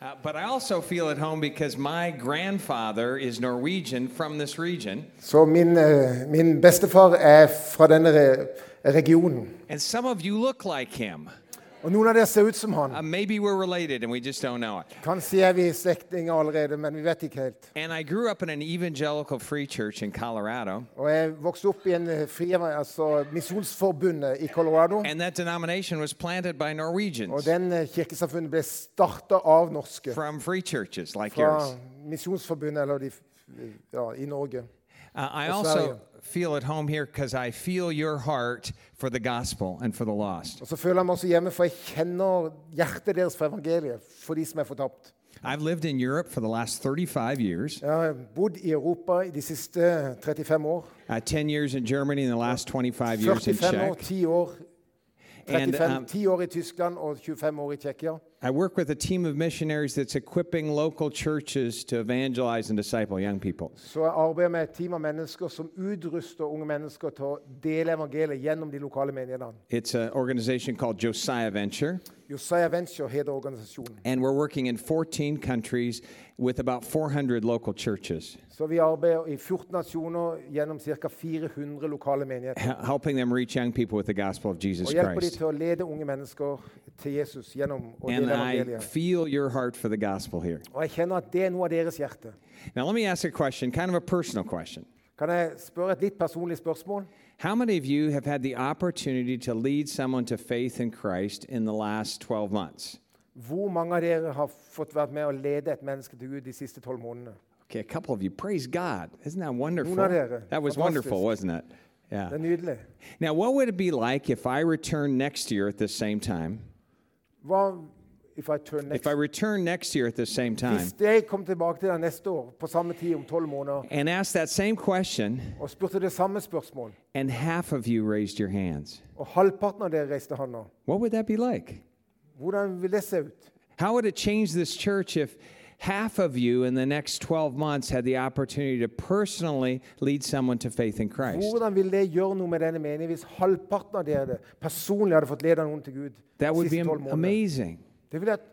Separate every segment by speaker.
Speaker 1: Uh, but I also feel at home because my grandfather is Norwegian from this region.
Speaker 2: Så min, eh, min bestefar er fra denne re regionen.
Speaker 1: And some of you look like him.
Speaker 2: Og noen av dere ser ut som han.
Speaker 1: Uh, maybe we're related and we just don't know it.
Speaker 2: Kanskje er vi slektninger allerede, men vi vet ikke helt.
Speaker 1: And I grew up in an evangelical free church in Colorado.
Speaker 2: Og jeg vokste opp i en eh, fri, altså Misjonsforbundet i Colorado.
Speaker 1: And that denomination was planted by
Speaker 2: Og
Speaker 1: Norwegians
Speaker 2: den eh, kirkesamfunnet ble starta av norske.
Speaker 1: from free churches like
Speaker 2: Fra
Speaker 1: yours.
Speaker 2: Misjonsforbundet eller de, ja, i Norge.
Speaker 1: Uh, I also. Feel at home here because I feel your heart for the gospel and for the lost.
Speaker 2: Og så føler jeg meg også hjemme, for jeg kjenner hjertet deres for evangeliet, for de som er fortapt.
Speaker 1: I've lived in Europe for the last 35 years,
Speaker 2: Jeg har bodd i Europa i de siste 35 år.
Speaker 1: uh, 10 years in Germany, and the last 25 years in
Speaker 2: 45 år,
Speaker 1: Czech.
Speaker 2: 10 år.
Speaker 1: And,
Speaker 2: 35,
Speaker 1: um,
Speaker 2: 10 år i Tyskland og 25 år i Tsjekkia.
Speaker 1: I work with a team of missionaries that's equipping local churches to evangelize and disciple young people.
Speaker 2: Så jeg arbeider med et team av mennesker som utruster unge mennesker til å dele evangeliet gjennom de lokale menighetene.
Speaker 1: It's an organization called Josiah Venture,
Speaker 2: Josiah Venture heter organisasjonen.
Speaker 1: and we're working in 14 countries with about 400 local churches,
Speaker 2: Så vi arbeider i 14 nasjoner gjennom ca. 400 lokale menigheter.
Speaker 1: helping them reach young people with the gospel of Jesus
Speaker 2: Og hjelper de
Speaker 1: Christ.
Speaker 2: til å lede unge mennesker til Jesus gjennom å
Speaker 1: And
Speaker 2: dele
Speaker 1: I
Speaker 2: evangeliet.
Speaker 1: feel your heart for the gospel here.
Speaker 2: Og jeg kjenner at det er noe av deres hjerte.
Speaker 1: Now, let me ask a question, kind of a personal question.
Speaker 2: Kan jeg spørre et litt personlig spørsmål?
Speaker 1: How many of you have had the opportunity to lead someone to faith in Christ in the last 12 months?
Speaker 2: Hvor mange av dere har fått vært med å lede et menneske til Gud de siste tolv månedene?
Speaker 1: Okay, a couple of you. Praise God. Isn't that wonderful? That was
Speaker 2: Fantastisk.
Speaker 1: wonderful, wasn't it?
Speaker 2: Det
Speaker 1: Yeah.
Speaker 2: er nydelig.
Speaker 1: Now, what would it be like if I returned next year at the same time?
Speaker 2: Hva if I turn next?
Speaker 1: If I return next year at the same time
Speaker 2: Hvis jeg kom tilbake til deg neste år på samme tid om måneder
Speaker 1: and asked that same question,
Speaker 2: og spurte det samme spørsmål,
Speaker 1: and half of you raised your hands,
Speaker 2: og halvparten av dere reiste hånda,
Speaker 1: what would that be like?
Speaker 2: hvordan det se ut?
Speaker 1: How would it change this church if half of you in the next 12 months had the opportunity to personally lead someone to faith in Christ?
Speaker 2: Hvordan vil det gjøre noe med denne menigheten hvis halvparten av dere personlig hadde fått lede noen til Gud
Speaker 1: That would be
Speaker 2: siste
Speaker 1: am-
Speaker 2: tolv
Speaker 1: amazing.
Speaker 2: Det ville vært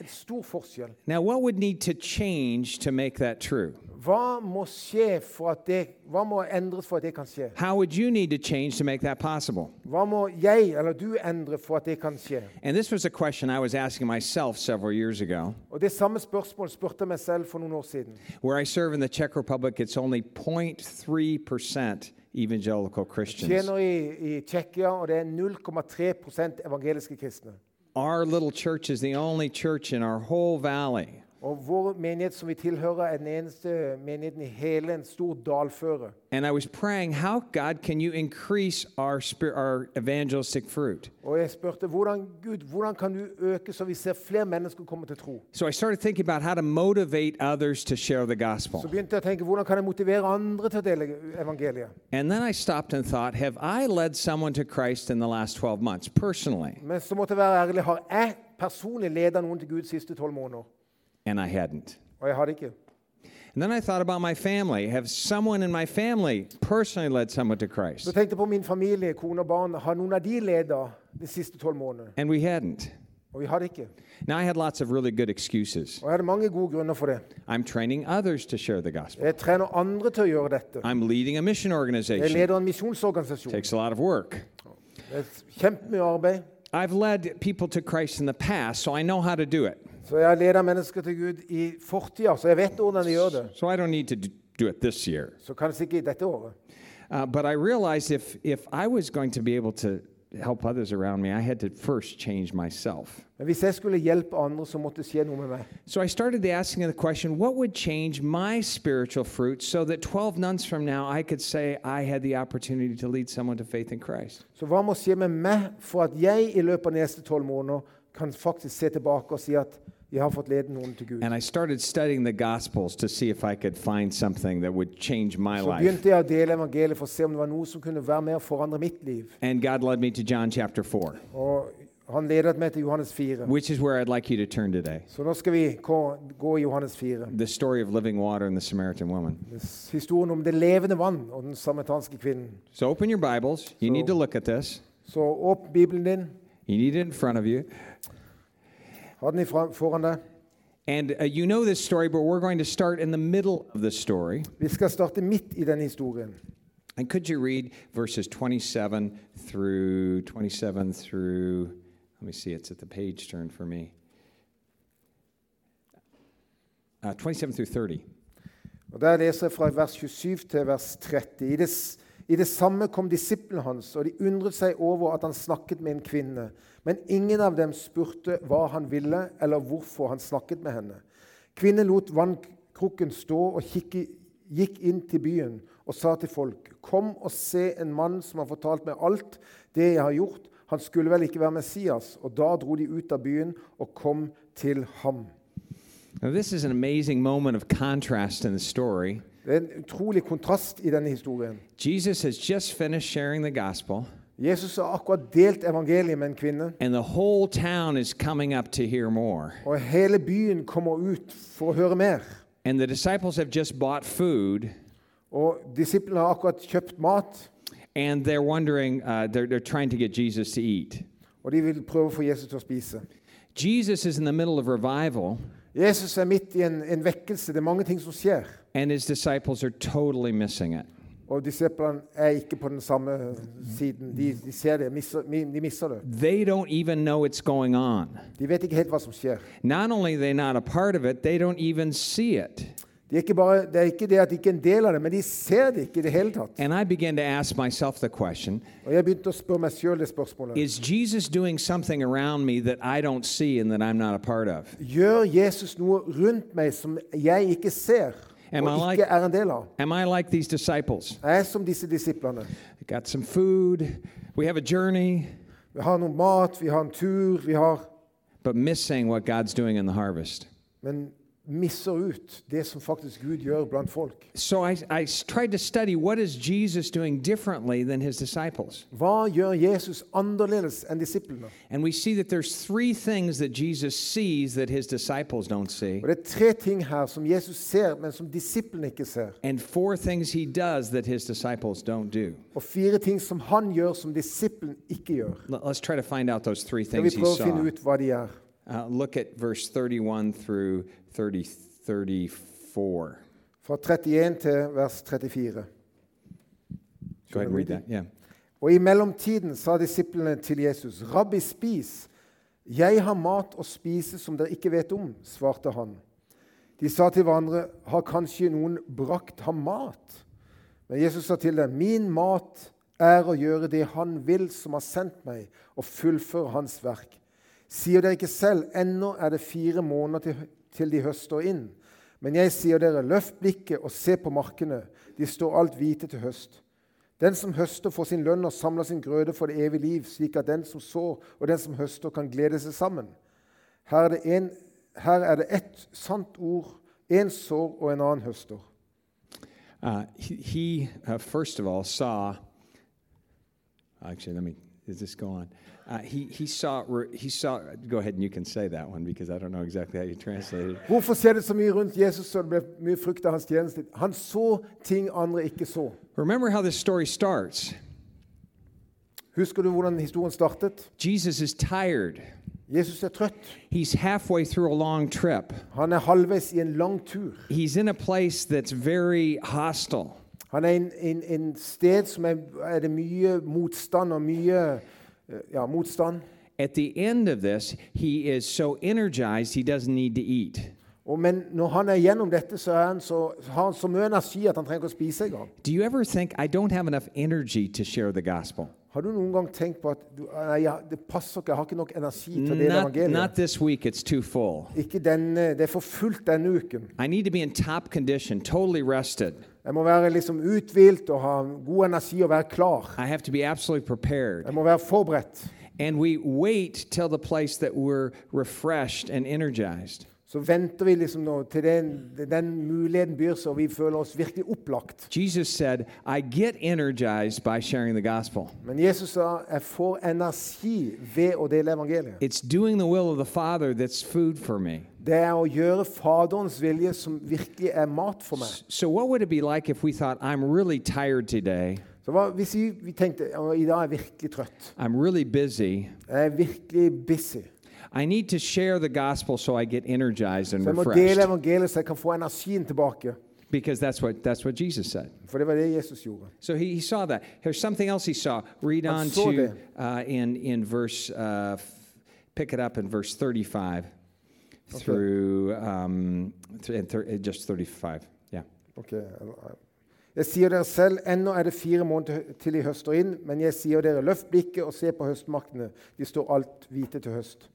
Speaker 2: en stor forskjell.
Speaker 1: Now, what would need to change to make that true?
Speaker 2: Hva må skje for at det, hva må endres for at det kan skje?
Speaker 1: How would you need to change to make that possible?
Speaker 2: Hva må jeg eller du endre for at det kan skje?
Speaker 1: And this was a question I was asking myself several years ago.
Speaker 2: Og Det samme spurte jeg meg selv for noen år siden.
Speaker 1: Where I serve in the Czech Republic, it's only 0.3% evangelical Christians.
Speaker 2: Tjener i, i Tsjekkia, og det er 0,3 evangeliske kristne.
Speaker 1: Our little church is the only church in our whole valley
Speaker 2: Og Vår menighet som vi tilhører, er den eneste menigheten i hele en stor dalføre.
Speaker 1: And I was praying, how, God, can you increase our, spir- our evangelistic fruit?
Speaker 2: Og jeg spurte hvordan, Gud, hvordan kan du øke så vi ser flere mennesker komme til tro?
Speaker 1: So I started thinking about how to motivate others to share the
Speaker 2: Så begynte jeg å tenke hvordan kan jeg motivere andre til å dele evangeliet?
Speaker 1: And then I stopped and thought, have I led someone to Christ in the last 12 months personally?
Speaker 2: Men så måtte jeg være ærlig. Har jeg personlig ledet noen til Gud de siste tolv måneder?
Speaker 1: And I hadn't.
Speaker 2: Og jeg hadde ikke.
Speaker 1: And then I thought about my family. Have someone in my family personally led someone to
Speaker 2: Så
Speaker 1: Christ?
Speaker 2: tenkte jeg på min familie, kone og barn. Har noen av de ledet de siste tolv månedene?
Speaker 1: And we hadn't.
Speaker 2: Og vi hadde ikke.
Speaker 1: Now I had lots of really good excuses.
Speaker 2: Og jeg hadde mange gode grunner for det.
Speaker 1: I'm training others to share the gospel.
Speaker 2: Jeg trener andre til å gjøre dette.
Speaker 1: I'm leading a mission
Speaker 2: Jeg
Speaker 1: organization.
Speaker 2: leder en misjonsorganisasjon.
Speaker 1: Takes a lot of work.
Speaker 2: Det er kjempemye arbeid.
Speaker 1: I've led people to Christ in the past, so I know how to do it.
Speaker 2: Så jeg leder mennesker til Gud i fortida, så jeg vet hvordan de gjør det.
Speaker 1: So I don't need to do it this year.
Speaker 2: Så kanskje ikke i dette året.
Speaker 1: Uh, but I realized if, if I was going to be able to help others around me, I had to first change myself.
Speaker 2: Men hvis jeg skulle hjelpe andre, så måtte det skje noe med meg.
Speaker 1: So I started asking the question what would change my spiritual fruit so that 12 months from now I could say I had the opportunity to lead someone to faith in Christ?
Speaker 2: Så hva må skje med meg for at jeg i løpet av de neste tolv måneder kan faktisk se tilbake og si at jeg har fått lede noen til Gud?
Speaker 1: And I started studying the Gospels to see if I could find something that would change my
Speaker 2: Så
Speaker 1: life.
Speaker 2: begynte jeg å dele evangeliet for å se om det var noe som kunne være med å forandre mitt liv.
Speaker 1: And God led me to John chapter 4,
Speaker 2: Og han ledet meg til Johannes 4.
Speaker 1: which is where I'd like you to turn today.
Speaker 2: Så nå skal vi gå, gå i Johannes 4.
Speaker 1: The story of living water and the Samaritan woman.
Speaker 2: Historien om det levende vann og den samaritanske kvinnen.
Speaker 1: So open your Bibles. You need to look at this.
Speaker 2: Så åpne Bibelen din.
Speaker 1: You need it in front of you.
Speaker 2: Ha den ifra- foran deg.
Speaker 1: And uh, you know this story, but we're going to start in the middle of the story.
Speaker 2: Vi skal starte midt i denne historien.
Speaker 1: And could you read verses 27 through 27 through let me see it's at the page turn for me. Uh, 27 through 30.
Speaker 2: Og Der leser jeg fra vers 27 til vers 30. I det, s- I det samme kom disiplene hans, og de undret seg over at han snakket med en kvinne. Men ingen av dem spurte hva han ville, eller hvorfor han snakket med henne. Kvinnen lot vannkrukken stå og gikk inn til byen og sa til folk.: Kom og se en mann som har fortalt meg alt det jeg har gjort. Han skulle vel ikke være Messias? Og da dro de ut av byen og kom til ham.
Speaker 1: Now, this is an amazing moment of contrast in the story.
Speaker 2: Det er en utrolig kontrast i denne historien.
Speaker 1: Jesus has just finished sharing the gospel,
Speaker 2: Jesus har akkurat delt evangeliet med en kvinne,
Speaker 1: and the whole town is coming up to hear more.
Speaker 2: og hele byen kommer ut for å høre mer.
Speaker 1: And the disciples have just bought food,
Speaker 2: Og disiplene har akkurat kjøpt mat,
Speaker 1: and they're wondering, uh, they're, they're trying to get Jesus to eat.
Speaker 2: og de vil prøve å få Jesus til å spise.
Speaker 1: Jesus is in the middle of revival,
Speaker 2: Jesus er midt i en, en vekkelse. Det er mange ting som skjer.
Speaker 1: and his disciples are totally missing it.
Speaker 2: Og disiplene er ikke på den samme siden. De, de ser det, misser, de misser det.
Speaker 1: They don't even know it's going on.
Speaker 2: De vet ikke helt hva som skjer.
Speaker 1: Not only are they not a part of it, they don't even see it.
Speaker 2: De er bare, det er ikke det at de ikke er en del av det, men de ser det ikke i det hele tatt.
Speaker 1: And I began to ask myself the question
Speaker 2: Og jeg begynte å spørre meg sjøl det spørsmålet.
Speaker 1: Is Jesus doing something around me that I don't see and that I'm not a part of?
Speaker 2: Gjør Jesus noe rundt meg som jeg ikke ser,
Speaker 1: Am I
Speaker 2: og
Speaker 1: like-
Speaker 2: ikke er en del av?
Speaker 1: Am I like these disciples?
Speaker 2: Jeg er som disse disiplene.
Speaker 1: Got some food, we have a journey,
Speaker 2: Vi har noe mat, vi har en tur, vi har
Speaker 1: but missing what God's doing in the harvest.
Speaker 2: Men misser ut det som faktisk Gud gjør blant folk.
Speaker 1: So I, I tried to study what is Jesus doing differently than his disciples?
Speaker 2: Hva gjør Jesus annerledes enn disiplene?
Speaker 1: And we see that there's three things that Jesus sees that his disciples don't see,
Speaker 2: Og Det er tre ting her som Jesus ser, men som disiplene ikke ser.
Speaker 1: and four things he does that his disciples don't do.
Speaker 2: Og fire ting som han gjør, som disiplene ikke gjør.
Speaker 1: Let- Let's try to find out those three
Speaker 2: Skal vi
Speaker 1: things he
Speaker 2: prøve å finne
Speaker 1: saw.
Speaker 2: ut hva de er?
Speaker 1: Uh, look at verse 31 through 30, 34.
Speaker 2: Fra 31 til vers 34.
Speaker 1: Go ahead read that. Yeah.
Speaker 2: Og i mellomtiden sa disiplene til Jesus, Rabbi, spis. Jeg har mat å spise som dere ikke vet om, svarte han. De sa til hverandre, har kanskje noen brakt ham mat? Men Jesus sa til dem, min mat er å gjøre det han vil som har sendt meg, og fullføre hans verk. Sier dere ikke selv, ennå er det fire måneder til, til de høster inn. Men jeg sier dere, løft blikket og se på markene, de står alt hvite til høst. Den som høster, får sin lønn og samler sin grøde for det evige liv, slik at den som sår og den som høster, kan glede seg sammen. Her er det, en, her er det ett sant ord, én sår og en annen høster.
Speaker 1: Uh, he, he uh, first of all, saw. Actually, let me. Does this go on? Uh, he, he saw. He saw. Go ahead and you can say that one because I don't know exactly how you translate it.
Speaker 2: Hvorfor skjer det så mye rundt Jesus så det ble mye frukt av hans tjeneste? Han så ting andre ikke så.
Speaker 1: Remember how this story starts.
Speaker 2: Husker du hvordan historien startet?
Speaker 1: Jesus is tired.
Speaker 2: Jesus er trøtt.
Speaker 1: He's halfway through a long trip.
Speaker 2: Han er halvveis i en lang tur.
Speaker 1: He's in a place that's very hostile.
Speaker 2: Han er en, en, en sted som er, er det mye motstand og mye eh, ja, motstand.
Speaker 1: At the end of this, he is so energized he doesn't need to eat.
Speaker 2: Og, men når han er gjennom dette, så, er han så, har han så mye energi at han trenger ikke å spise engang.
Speaker 1: Do you ever think I don't have enough energy to share the gospel?
Speaker 2: Har du noen gang tenkt på at du, nei, ja, det passer ikke, jeg har ikke nok energi til å dele
Speaker 1: Not,
Speaker 2: evangeliet?
Speaker 1: not this week, it's too full.
Speaker 2: Ikke denne, det er for fullt denne uken.
Speaker 1: I need to be in top condition, totally rested.
Speaker 2: Jeg må være liksom uthvilt og ha god energi og være klar.
Speaker 1: I have to be absolutely prepared.
Speaker 2: Jeg må være forberedt.
Speaker 1: And we wait till the place that we're refreshed and energized.
Speaker 2: Så venter vi liksom nå til den, den muligheten byr seg, og vi føler oss virkelig opplagt.
Speaker 1: Jesus said, I get energized by sharing the gospel.
Speaker 2: Men Jesus sa jeg får energi ved å dele evangeliet.
Speaker 1: It's doing the will of the Father that's food for me.
Speaker 2: Det er å gjøre Faderens vilje som virkelig er mat for meg.
Speaker 1: So, what would it be like if we thought, I'm really tired today,
Speaker 2: Så hva, Hvis vi, vi tenkte «Å, i dag er jeg virkelig trøtt,
Speaker 1: I'm really busy,
Speaker 2: jeg er virkelig busy,
Speaker 1: I need to share the gospel so I get energized and
Speaker 2: Så jeg må dele
Speaker 1: refreshed.
Speaker 2: evangeliet så jeg kan få energien tilbake.
Speaker 1: Because that's what, that's what Jesus said.
Speaker 2: For det var det Jesus gjorde.
Speaker 1: So he, he saw that. Here's something else he saw. Read
Speaker 2: Han
Speaker 1: on
Speaker 2: så
Speaker 1: to
Speaker 2: det.
Speaker 1: uh, in, in verse, uh, f- pick it up in verse 35 through, um, th- and thir- uh, just 35. Yeah.
Speaker 2: Ok, Jeg sier dere selv, ennå er det fire måneder til de høster inn, men jeg sier dere, løft blikket og se på høstmarkene. De står alt hvite til høst.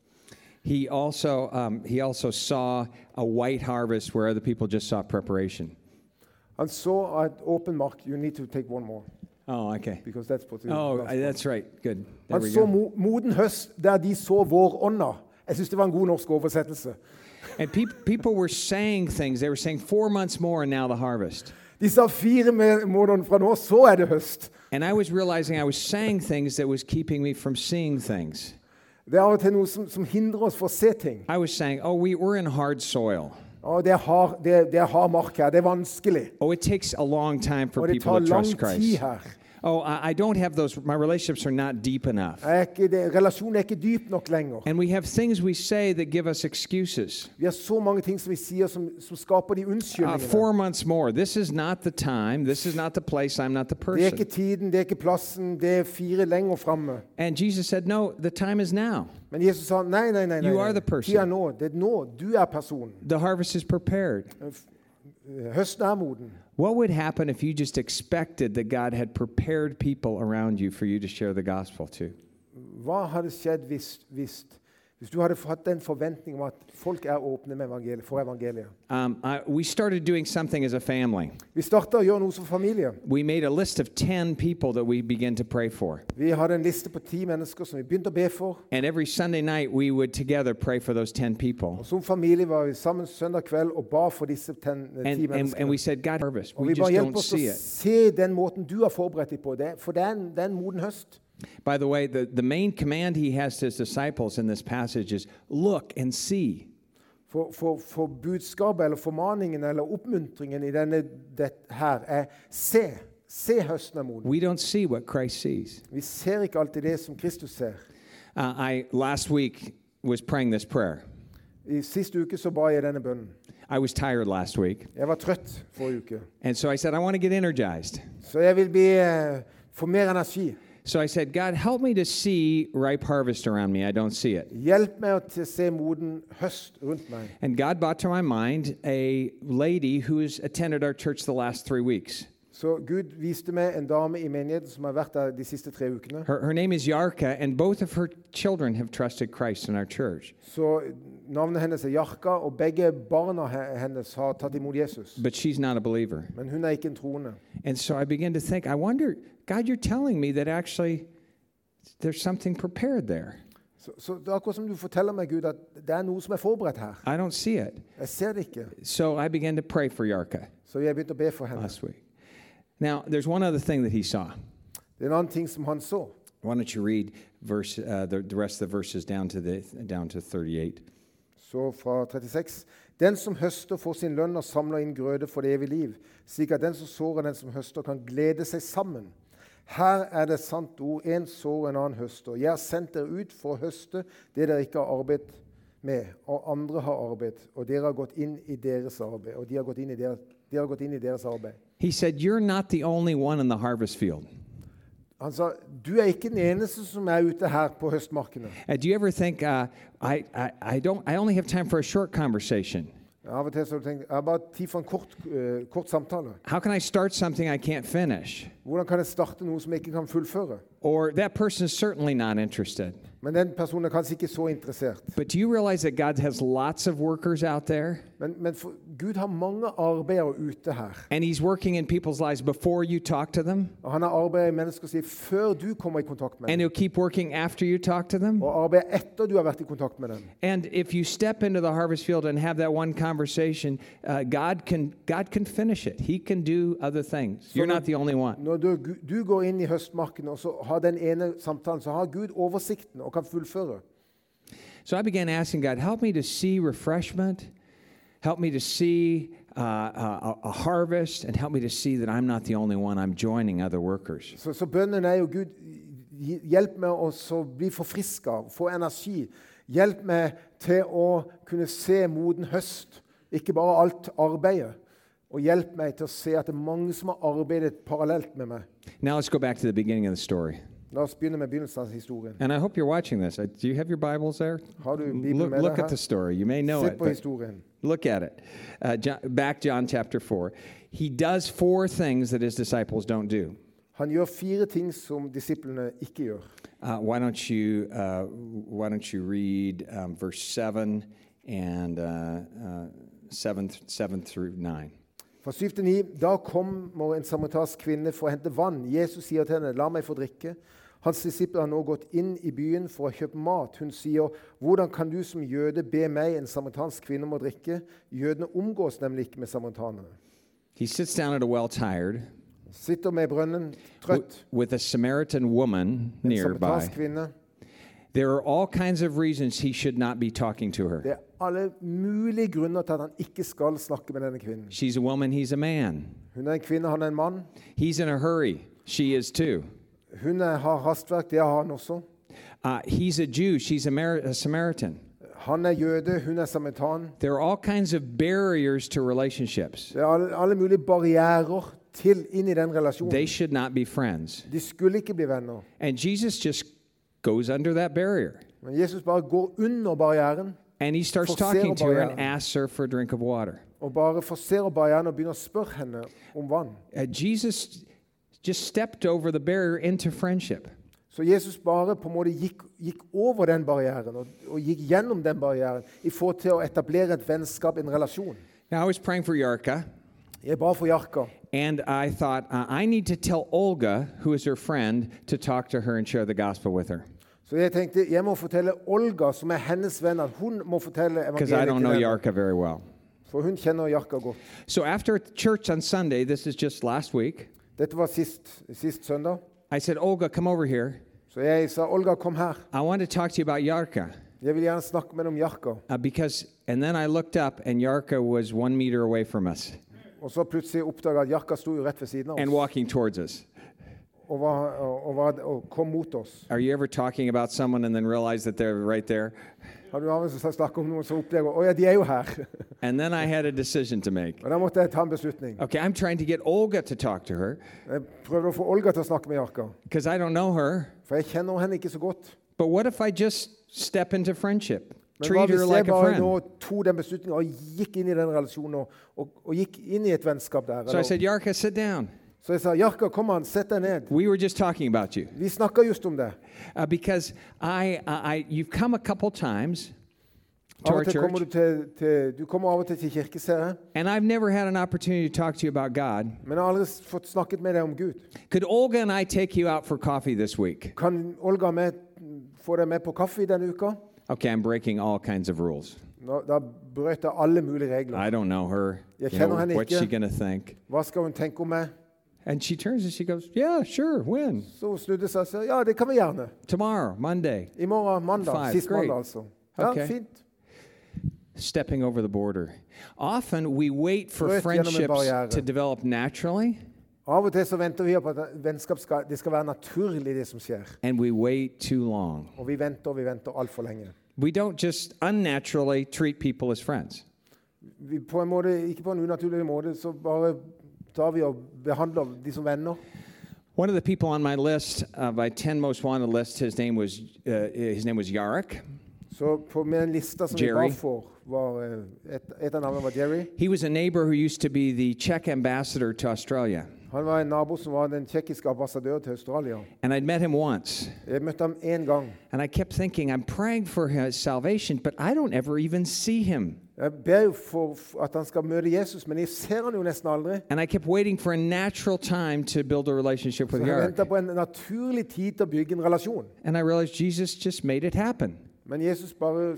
Speaker 1: He also, um, he also saw a white harvest where other people just saw preparation.
Speaker 2: And so at open mark. You need to take one more.
Speaker 1: Oh, okay.
Speaker 2: because that's what
Speaker 1: Oh,
Speaker 2: that's
Speaker 1: I- that's right. Good. There
Speaker 2: Han så
Speaker 1: go.
Speaker 2: mo moden høst der de så vår ånda. Jeg syns det var en god norsk oversettelse.
Speaker 1: And peop- people were saying things. They were saying four months more and now the harvest.
Speaker 2: De sa fire måneder fra nå, så er det høst.
Speaker 1: And I was realizing I was saying things that was keeping me from seeing things.
Speaker 2: Det er av og til noe som, som hindrer oss fra å se ting.
Speaker 1: I was saying, oh, we, we're in hard soil.
Speaker 2: Og det er hard, det, det er hard mark her. Det er vanskelig.
Speaker 1: Oh, it takes a long time for
Speaker 2: Og det
Speaker 1: people
Speaker 2: tar
Speaker 1: to
Speaker 2: lang
Speaker 1: trust
Speaker 2: tid her.
Speaker 1: Oh, I, I don't have those, my relationships are not deep enough.
Speaker 2: Er ikke det, relasjonen er ikke dyp nok lenger.
Speaker 1: And we have things we say that give us excuses.
Speaker 2: Vi har så mange ting som vi sier som, som skaper de
Speaker 1: Uh,
Speaker 2: unnskyldningene.
Speaker 1: four months more. This is not the time. This is not the place. I'm not the
Speaker 2: Det er ikke
Speaker 1: person.
Speaker 2: tiden, det er ikke plassen, det er fire lenger framme.
Speaker 1: And Jesus said, no, the time is now.
Speaker 2: Men Jesus sa nei, nei, nei. nei,
Speaker 1: You are
Speaker 2: nei.
Speaker 1: the person.
Speaker 2: Tida er nå. Det er nå. Du er personen.
Speaker 1: The harvest is prepared.
Speaker 2: Høsten er moden.
Speaker 1: What would happen if you just expected that God had prepared people around you for you to share the gospel to?
Speaker 2: Hadde skjedd hvis, hvis, hvis du hadde hatt den forventning om at folk er åpne evangeliet, for evangeliet?
Speaker 1: Um, we started doing something as a family.
Speaker 2: Vi startet å gjøre noe som familie.
Speaker 1: We made a list of 10 people that we began to pray for.
Speaker 2: Vi hadde en liste på ti mennesker som vi begynte å be for.
Speaker 1: And every Sunday night, we would together pray for those 10 people.
Speaker 2: Og Som familie var vi sammen søndag kveld og ba for disse ten, ti
Speaker 1: And, and, and we said, God, harvest.
Speaker 2: Og vi bare
Speaker 1: hjelp
Speaker 2: oss å se den måten du har forberedt dem på. Det, for det er, en, det er en moden høst.
Speaker 1: By the way, the, the main command he has to his disciples in this passage is look and see.
Speaker 2: For, for, for budskapet eller formaningen eller oppmuntringen i denne det her er se. Se høsten er moden.
Speaker 1: We don't see what Christ sees.
Speaker 2: Vi ser ikke alltid det som Kristus ser.
Speaker 1: Uh, I last week was praying this prayer.
Speaker 2: I Sist uke så ba jeg denne bønnen.
Speaker 1: I was tired last week,
Speaker 2: Jeg var trøtt forrige uke.
Speaker 1: and so I said, I want to get energized.
Speaker 2: Så jeg vil bli, eh, få mer energi.
Speaker 1: So I said, God, help me to see ripe harvest around me. I don't see it.
Speaker 2: Hjelp meg til å se moden høst rundt meg.
Speaker 1: And God brought to my mind a lady who's attended our church the last three weeks.
Speaker 2: Så Gud viste meg en dame i menigheten som har vært der de siste tre ukene.
Speaker 1: Her, her name is Yarka, and both of her children have trusted Christ in our church.
Speaker 2: Så Navnet hennes er Jarka, og begge barna he- hennes har tatt imot Jesus.
Speaker 1: But she's not a believer.
Speaker 2: Men hun er ikke en troende.
Speaker 1: And so I began to think, I wonder, God, you're telling me that actually there's something prepared there.
Speaker 2: Så, så det er akkurat som du forteller meg, Gud, at det er noe som er forberedt her.
Speaker 1: I don't see it.
Speaker 2: Jeg ser det ikke.
Speaker 1: So I began to pray for Yarka
Speaker 2: Så jeg begynte å be for henne.
Speaker 1: last week. Now, there's one other thing that he saw.
Speaker 2: Det er en annen ting som han så.
Speaker 1: Why don't you read verse, uh, the, the rest of the verses down to, the, down to 38?
Speaker 2: Så fra 36. Den som høster, får sin lønn og samler inn grøde for det evige liv, slik at den som sår og den som høster, kan glede seg sammen. Her er det sant ord. En sår en annen høster. Jeg har sendt dere ut for å høste det dere ikke har arbeidet med, og andre har arbeid, og dere har gått inn i deres arbeid. Og de har gått inn i deres, de har gått inn i deres arbeid.
Speaker 1: He said, You're not the only one in the harvest field.
Speaker 2: Han sa, du er ikke den eneste som er ute her på høstmarkene.
Speaker 1: Uh, do you ever think, uh, I, I, I, don't, I only have time for a short conversation?
Speaker 2: Av og til så har du tenkt, jeg har bare tid for en kort, uh, kort samtale.
Speaker 1: How can I start something I can't finish?
Speaker 2: Hvordan kan jeg starte noe som jeg ikke kan fullføre?
Speaker 1: Or that person's certainly not interested.
Speaker 2: Men den personen er kanskje ikke så interessert.
Speaker 1: But do you realize that God has lots of workers out there?
Speaker 2: Men, men for, Gud har mange arbeidere ute her.
Speaker 1: And He's working in people's lives before you talk to them?
Speaker 2: Og han har arbeidet i menneskers liv før du kommer i kontakt med
Speaker 1: And. He'll keep working after you talk to them?
Speaker 2: Og arbeidet etter du har vært i kontakt med dem.
Speaker 1: And if you step into the harvest field and have that one conversation, uh, God, can, God can finish it. He can do other things. You're not the only one.
Speaker 2: Når du, du går inn i høstmarken og så har den ene samtalen, så har Gud oversikten og kan fullføre.
Speaker 1: So I began asking God, help me to see refreshment, help me to see uh, a, a harvest, and help me to see that I'm not the only one. I'm joining other workers.
Speaker 2: Så, så bønnen er jo Gud, hjelp meg å så bli forfriska, få energi. Hjelp meg til å kunne se moden høst, ikke bare alt arbeidet. Og hjelp meg til å se at det er mange som har arbeidet parallelt med meg.
Speaker 1: Now let's go back to the beginning of the story.
Speaker 2: La oss begynne med begynnelsen av historien.
Speaker 1: And I hope you're watching this. Uh, Do you have your Bibles there?
Speaker 2: Har du Bibelen
Speaker 1: Look,
Speaker 2: med
Speaker 1: look at the story. You may know
Speaker 2: Se
Speaker 1: it.
Speaker 2: på historien.
Speaker 1: Look at it. Uh, John, back John chapter 4. He does four things that his disciples don't do.
Speaker 2: Han gjør fire ting som disiplene ikke gjør.
Speaker 1: Uh, why don't you uh, Why don't you read um, verse seven and uh, uh, seven th- seven through nine?
Speaker 2: Fra 7 til 9. Da kommer en samaritansk kvinne for å hente vann. Jesus sier til henne, 'La meg få drikke'. Hans disipler har nå gått inn i byen for å kjøpe mat. Hun sier, 'Hvordan kan du som jøde be meg, en samaritansk kvinne, om å drikke?' Jødene omgås nemlig ikke med samaritanerne.
Speaker 1: He sits down at a well, tired,
Speaker 2: Sitter med brønnen, trøtt.
Speaker 1: with a Samaritan woman
Speaker 2: En samaritansk kvinne.
Speaker 1: There are all kinds of reasons he should not be talking to her.
Speaker 2: Det er alle mulige grunner til at han ikke skal snakke med denne kvinnen.
Speaker 1: She's a woman, he's a man.
Speaker 2: Hun er en kvinne, han er en mann.
Speaker 1: He's in a hurry. She is too.
Speaker 2: Hun er, har hastverk, det har han også.
Speaker 1: Uh, he's a Jew, she's a, Mar- a Samaritan.
Speaker 2: Han er jøde, hun er samaritan.
Speaker 1: There are all kinds of barriers to relationships.
Speaker 2: Det er alle, alle mulige barrierer til inn i den relasjonen.
Speaker 1: They should not be friends.
Speaker 2: De skulle ikke bli venner.
Speaker 1: And Jesus just goes under that barrier.
Speaker 2: Men Jesus bare går under barrieren
Speaker 1: And he starts talking to her and asks her for a drink of water.
Speaker 2: og bare forserer barrieren og begynner å spørre henne om vann.
Speaker 1: Uh, Jesus just stepped over the barrier into friendship.
Speaker 2: Så Jesus bare på en måte gikk, gikk over den barrieren og, og gikk gjennom den barrieren i forhold til å etablere et vennskap, en relasjon.
Speaker 1: Now, I was praying for Yarka,
Speaker 2: Jeg ba for Jarka.
Speaker 1: And I thought, uh, I need to tell Olga, who is her friend, to talk to her and share the gospel with her.
Speaker 2: Så jeg tenkte jeg må fortelle Olga, som er hennes venn, at hun må fortelle
Speaker 1: Because I
Speaker 2: evangeliet
Speaker 1: don't
Speaker 2: til
Speaker 1: know
Speaker 2: henne.
Speaker 1: Yarka very well.
Speaker 2: For hun kjenner Jarka godt.
Speaker 1: So after church on Sunday, this is just last week,
Speaker 2: Dette var sist, sist søndag.
Speaker 1: I said, Olga, come over here.
Speaker 2: Så jeg sa Olga, kom her.
Speaker 1: I want to talk to you about Yarka.
Speaker 2: Jeg vil gjerne snakke med deg om Jarka.
Speaker 1: Uh, because, and then I looked up, and Yarka was one meter away from us
Speaker 2: Og så plutselig oppdaga at Jarka sto jo rett ved siden av
Speaker 1: and
Speaker 2: oss
Speaker 1: walking towards us.
Speaker 2: og, var, og, var, og kom mot oss.
Speaker 1: Are you ever talking about someone and then realize that they're right there?
Speaker 2: Har du av og til snakket om noen som opplever Å ja, de er jo her.
Speaker 1: And then I had a decision to make.
Speaker 2: Og da måtte jeg ta en beslutning.
Speaker 1: Okay, I'm trying to get Olga to talk to her
Speaker 2: Jeg prøvde å få Olga til å snakke med Jarka,
Speaker 1: because I don't know her.
Speaker 2: for jeg kjenner henne ikke så godt.
Speaker 1: But what if I just step into friendship?
Speaker 2: Men hva hvis jeg
Speaker 1: like a
Speaker 2: bare nå tok den beslutningen og gikk inn i den relasjonen og, og, og gikk inn i et vennskap der?
Speaker 1: So I said, Yarka, sit down.
Speaker 2: Så jeg sa Jarka, kom an, sett deg ned.
Speaker 1: We were just talking about you
Speaker 2: Vi snakka just om det.
Speaker 1: uh, because I, I, you've come a couple times to our
Speaker 2: kommer
Speaker 1: church,
Speaker 2: du til, til Du kommer av og til til kirke,
Speaker 1: and I've never had an opportunity to talk to you about God.
Speaker 2: Men jeg har aldri fått snakket med deg om Gud.
Speaker 1: Could Olga and I take you out for coffee this week?
Speaker 2: Kan Olga få deg med på kaffe denne uka?
Speaker 1: Okay, I'm breaking all kinds of rules.
Speaker 2: Nå, da brøt jeg alle mulige regler.
Speaker 1: I don't know her.
Speaker 2: Jeg
Speaker 1: You know,
Speaker 2: kjenner henne
Speaker 1: what's she
Speaker 2: ikke.
Speaker 1: going to think?
Speaker 2: Hva skal hun tenke om meg?
Speaker 1: And she turns and she goes, Yeah, sure, when?
Speaker 2: Så hun snudde seg og sa ja, det kan vi gjerne.
Speaker 1: Tomorrow, Monday.
Speaker 2: I morgen, mandag.
Speaker 1: Five,
Speaker 2: Sist
Speaker 1: great.
Speaker 2: mandag, altså. Ja,
Speaker 1: Okay.
Speaker 2: fint.
Speaker 1: Stepping over the border. Often we wait for
Speaker 2: Brøt gjennom en
Speaker 1: friendships to develop naturally,
Speaker 2: Av og til så venter vi på at vennskap skal, det skal være naturlig, det som skjer.
Speaker 1: and we wait too long.
Speaker 2: Og vi venter og vi venter altfor lenge.
Speaker 1: We don't just unnaturally treat people as friends.
Speaker 2: Vi, på en måte, ikke på en unaturlig måte, så bare tar vi og behandler de som venner.
Speaker 1: One of the people on my list, uh, my 10 most wanted list, his name was, uh, his name was Yarek.
Speaker 2: Så på med en liste som
Speaker 1: Jerry.
Speaker 2: vi for, var eh, et, et av navnene var Jerry.
Speaker 1: He was a neighbor who used to be the Czech ambassador to Australia.
Speaker 2: Han var en nabo som var den tjekkiske ambassadør til Australia.
Speaker 1: And I'd met him once.
Speaker 2: Jeg møtte ham én gang.
Speaker 1: And I kept thinking, I'm praying for his salvation, but I don't ever even see him.
Speaker 2: Jeg ber jo for at han skal møte Jesus, men jeg ser han jo nesten aldri.
Speaker 1: And I kept waiting for a natural time to build a relationship with
Speaker 2: på en naturlig tid til å bygge en relasjon.
Speaker 1: And I realized Jesus just made it happen.
Speaker 2: Men Jesus bare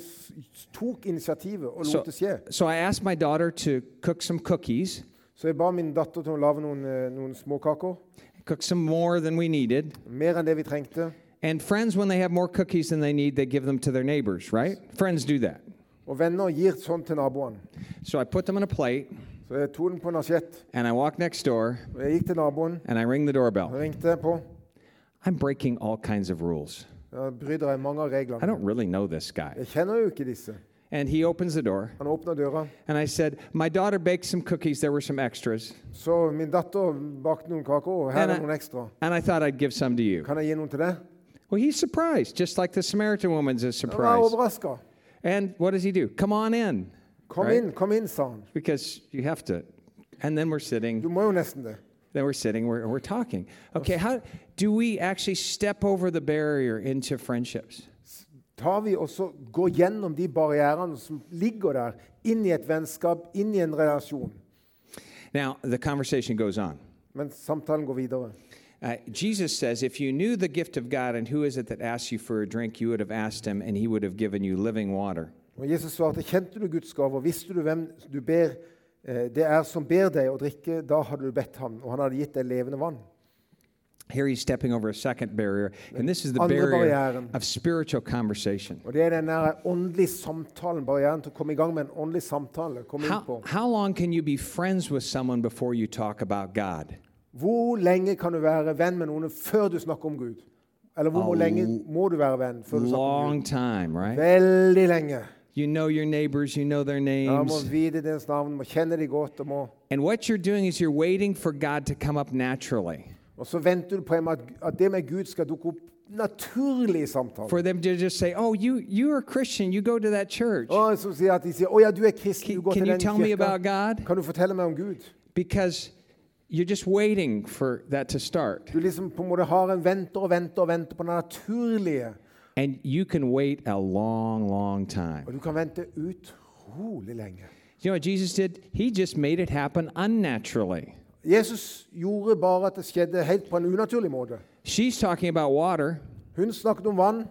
Speaker 2: tok initiativet og
Speaker 1: So,
Speaker 2: lot det skje.
Speaker 1: so I asked my daughter to cook some cookies,
Speaker 2: Så jeg ba min datter til å lage noen, eh, noen småkaker.
Speaker 1: cook some more than we needed.
Speaker 2: Mer enn det vi trengte.
Speaker 1: And friends, when they have more cookies than they need, they give them to their neighbors, right? Friends do that.
Speaker 2: Og venner gir sånn til.
Speaker 1: So I put them on a plate,
Speaker 2: Så jeg tok den på en asjett.
Speaker 1: and I walk next door,
Speaker 2: Og jeg gikk til naboen
Speaker 1: and I ring the doorbell.
Speaker 2: ringte på.
Speaker 1: I'm breaking all kinds of rules.
Speaker 2: Ja, bryter jeg mange av
Speaker 1: I don't really know this guy.
Speaker 2: Jeg kjenner jo ikke disse.
Speaker 1: And he opens the door,
Speaker 2: Han åpner døra.
Speaker 1: and I said, My daughter baked some cookies. There were some extras.
Speaker 2: Så min datter bakte noen kaker, og her
Speaker 1: And
Speaker 2: er
Speaker 1: I-
Speaker 2: noen ekstra.
Speaker 1: And I thought I'd give some to you.
Speaker 2: Kan jeg gi noen til deg?
Speaker 1: Well, he's surprised, just like the Samaritan woman's
Speaker 2: var
Speaker 1: surprised.
Speaker 2: overraska.
Speaker 1: And what does he do? Come on in.
Speaker 2: Kom
Speaker 1: Right?
Speaker 2: inn, kom inn, sa han.
Speaker 1: Because you have to. And then we're sitting.
Speaker 2: Du må jo nesten det.
Speaker 1: Then we're sitting, we're, we're talking. Okay, how do we actually step over the barrier into friendships?
Speaker 2: Tar vi og så går gjennom de barrierene som ligger der, inn i et vennskap, inn i en relasjon.
Speaker 1: Now, the conversation goes on.
Speaker 2: Men samtalen går videre.
Speaker 1: Uh, Jesus says, If you knew the gift of God and who is it that asks you for a drink, you would have asked him and he would have given you living water.
Speaker 2: Og Jesus svarte, kjente du Guds gaver, visste du hvem du ber, eh, det er som ber deg å drikke, da hadde du bedt ham, og han hadde gitt deg levende vann.
Speaker 1: Here he's stepping over a second barrier, and this is the
Speaker 2: Andre
Speaker 1: barrier of spiritual conversation.
Speaker 2: Og det er den der åndelige samtalen, barrieren til å komme i gang med en åndelig samtale. komme inn
Speaker 1: How,
Speaker 2: på.
Speaker 1: how long can you be friends with someone before you talk about God?
Speaker 2: Hvor lenge kan du være venn med noen før du snakker om Gud? Eller hvor
Speaker 1: A
Speaker 2: lenge må du være venn før du snakker om
Speaker 1: Long time, right?
Speaker 2: Veldig lenge.
Speaker 1: You know your neighbors, you know their names.
Speaker 2: vite deres navn, må kjenne de godt. Og, må,
Speaker 1: And what you're doing is you're waiting for God to come up naturally,
Speaker 2: og så venter du på at, det med Gud skal dukke opp naturlig i samtalen.
Speaker 1: for them to just say, Oh, you, you're a Christian, you go to that church.
Speaker 2: Og så sier at de sier 'Å ja, du er kristen,
Speaker 1: Can,
Speaker 2: du går
Speaker 1: can
Speaker 2: til
Speaker 1: you
Speaker 2: den
Speaker 1: tell me
Speaker 2: kirka'.
Speaker 1: about God?
Speaker 2: Kan du fortelle meg om Gud?
Speaker 1: Because you're just waiting for that to start.
Speaker 2: Du liksom på en måte har en venter og venter og venter på det naturlige.
Speaker 1: And you can wait a long, long time.
Speaker 2: Og du kan vente utrolig lenge.
Speaker 1: You know what Jesus did? He just made it happen unnaturally.
Speaker 2: Jesus gjorde bare at det skjedde helt på en unaturlig måte.
Speaker 1: She's talking about water,
Speaker 2: Hun snakket om vann,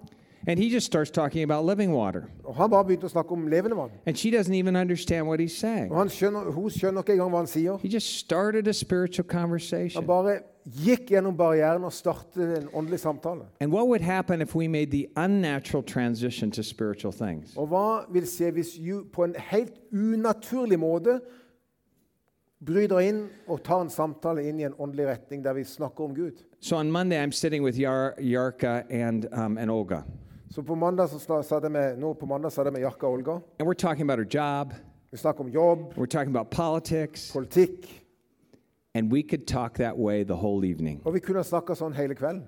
Speaker 1: and he just starts talking about living water.
Speaker 2: og han bare begynte å snakke om levende vann.
Speaker 1: And she doesn't even understand what he's saying.
Speaker 2: Og han skjønner, hun skjønner ikke engang hva han sier.
Speaker 1: He just started a spiritual
Speaker 2: Han
Speaker 1: conversation.
Speaker 2: bare gikk gjennom barrieren og startet en åndelig samtale.
Speaker 1: And what would happen if we made the unnatural transition to spiritual things?
Speaker 2: Og hva vil skje hvis du på en helt unaturlig måte bryter inn og tar en samtale inn i en åndelig retning der vi snakker om Gud?
Speaker 1: So on Monday, I'm sitting with Yar- Yarka and, um, and Olga,
Speaker 2: Så på mandag så satt jeg med, nå på mandag satt jeg med Jarka og Olga.
Speaker 1: and we're talking about her job,
Speaker 2: Vi snakker om jobb,
Speaker 1: we're talking about politics,
Speaker 2: politikk,
Speaker 1: and we could talk that way the whole evening.
Speaker 2: og vi kunne snakke sånn hele kvelden.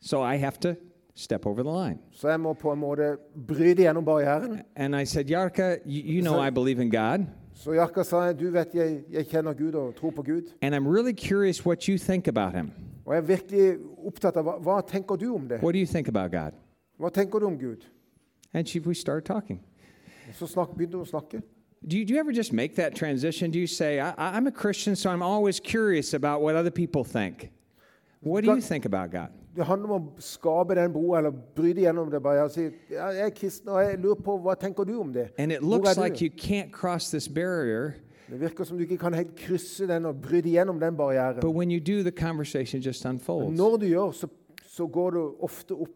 Speaker 1: So I have to step over the line.
Speaker 2: Så jeg må på en måte bryte gjennom barrieren.
Speaker 1: And I said, Yarka, you, you know I believe in God,
Speaker 2: Så Jarka sa du vet jeg, jeg kjenner Gud og tror på Gud.
Speaker 1: and I'm really curious what you think about him.
Speaker 2: Og jeg er virkelig opptatt av hva, hva tenker du om det?
Speaker 1: What do you think about God?
Speaker 2: Hva tenker du om Gud?
Speaker 1: And she, we started talking.
Speaker 2: Og så snak, begynte hun å snakke.
Speaker 1: Do you, do you ever just make that transition? Do you say, I- I'm a Christian, so I'm always curious about what other people think? What do you think about God?
Speaker 2: Det handler om å skape den broa, eller bryte gjennom det. bare og si, ja, Jeg er kristen, og jeg lurer på hva tenker du om det?
Speaker 1: And it looks like you can't cross this barrier,
Speaker 2: Det virker som du ikke kan helt krysse den og bryte gjennom den barrieren.
Speaker 1: but when you do, the conversation just unfolds.
Speaker 2: Når du gjør, så, så går du ofte opp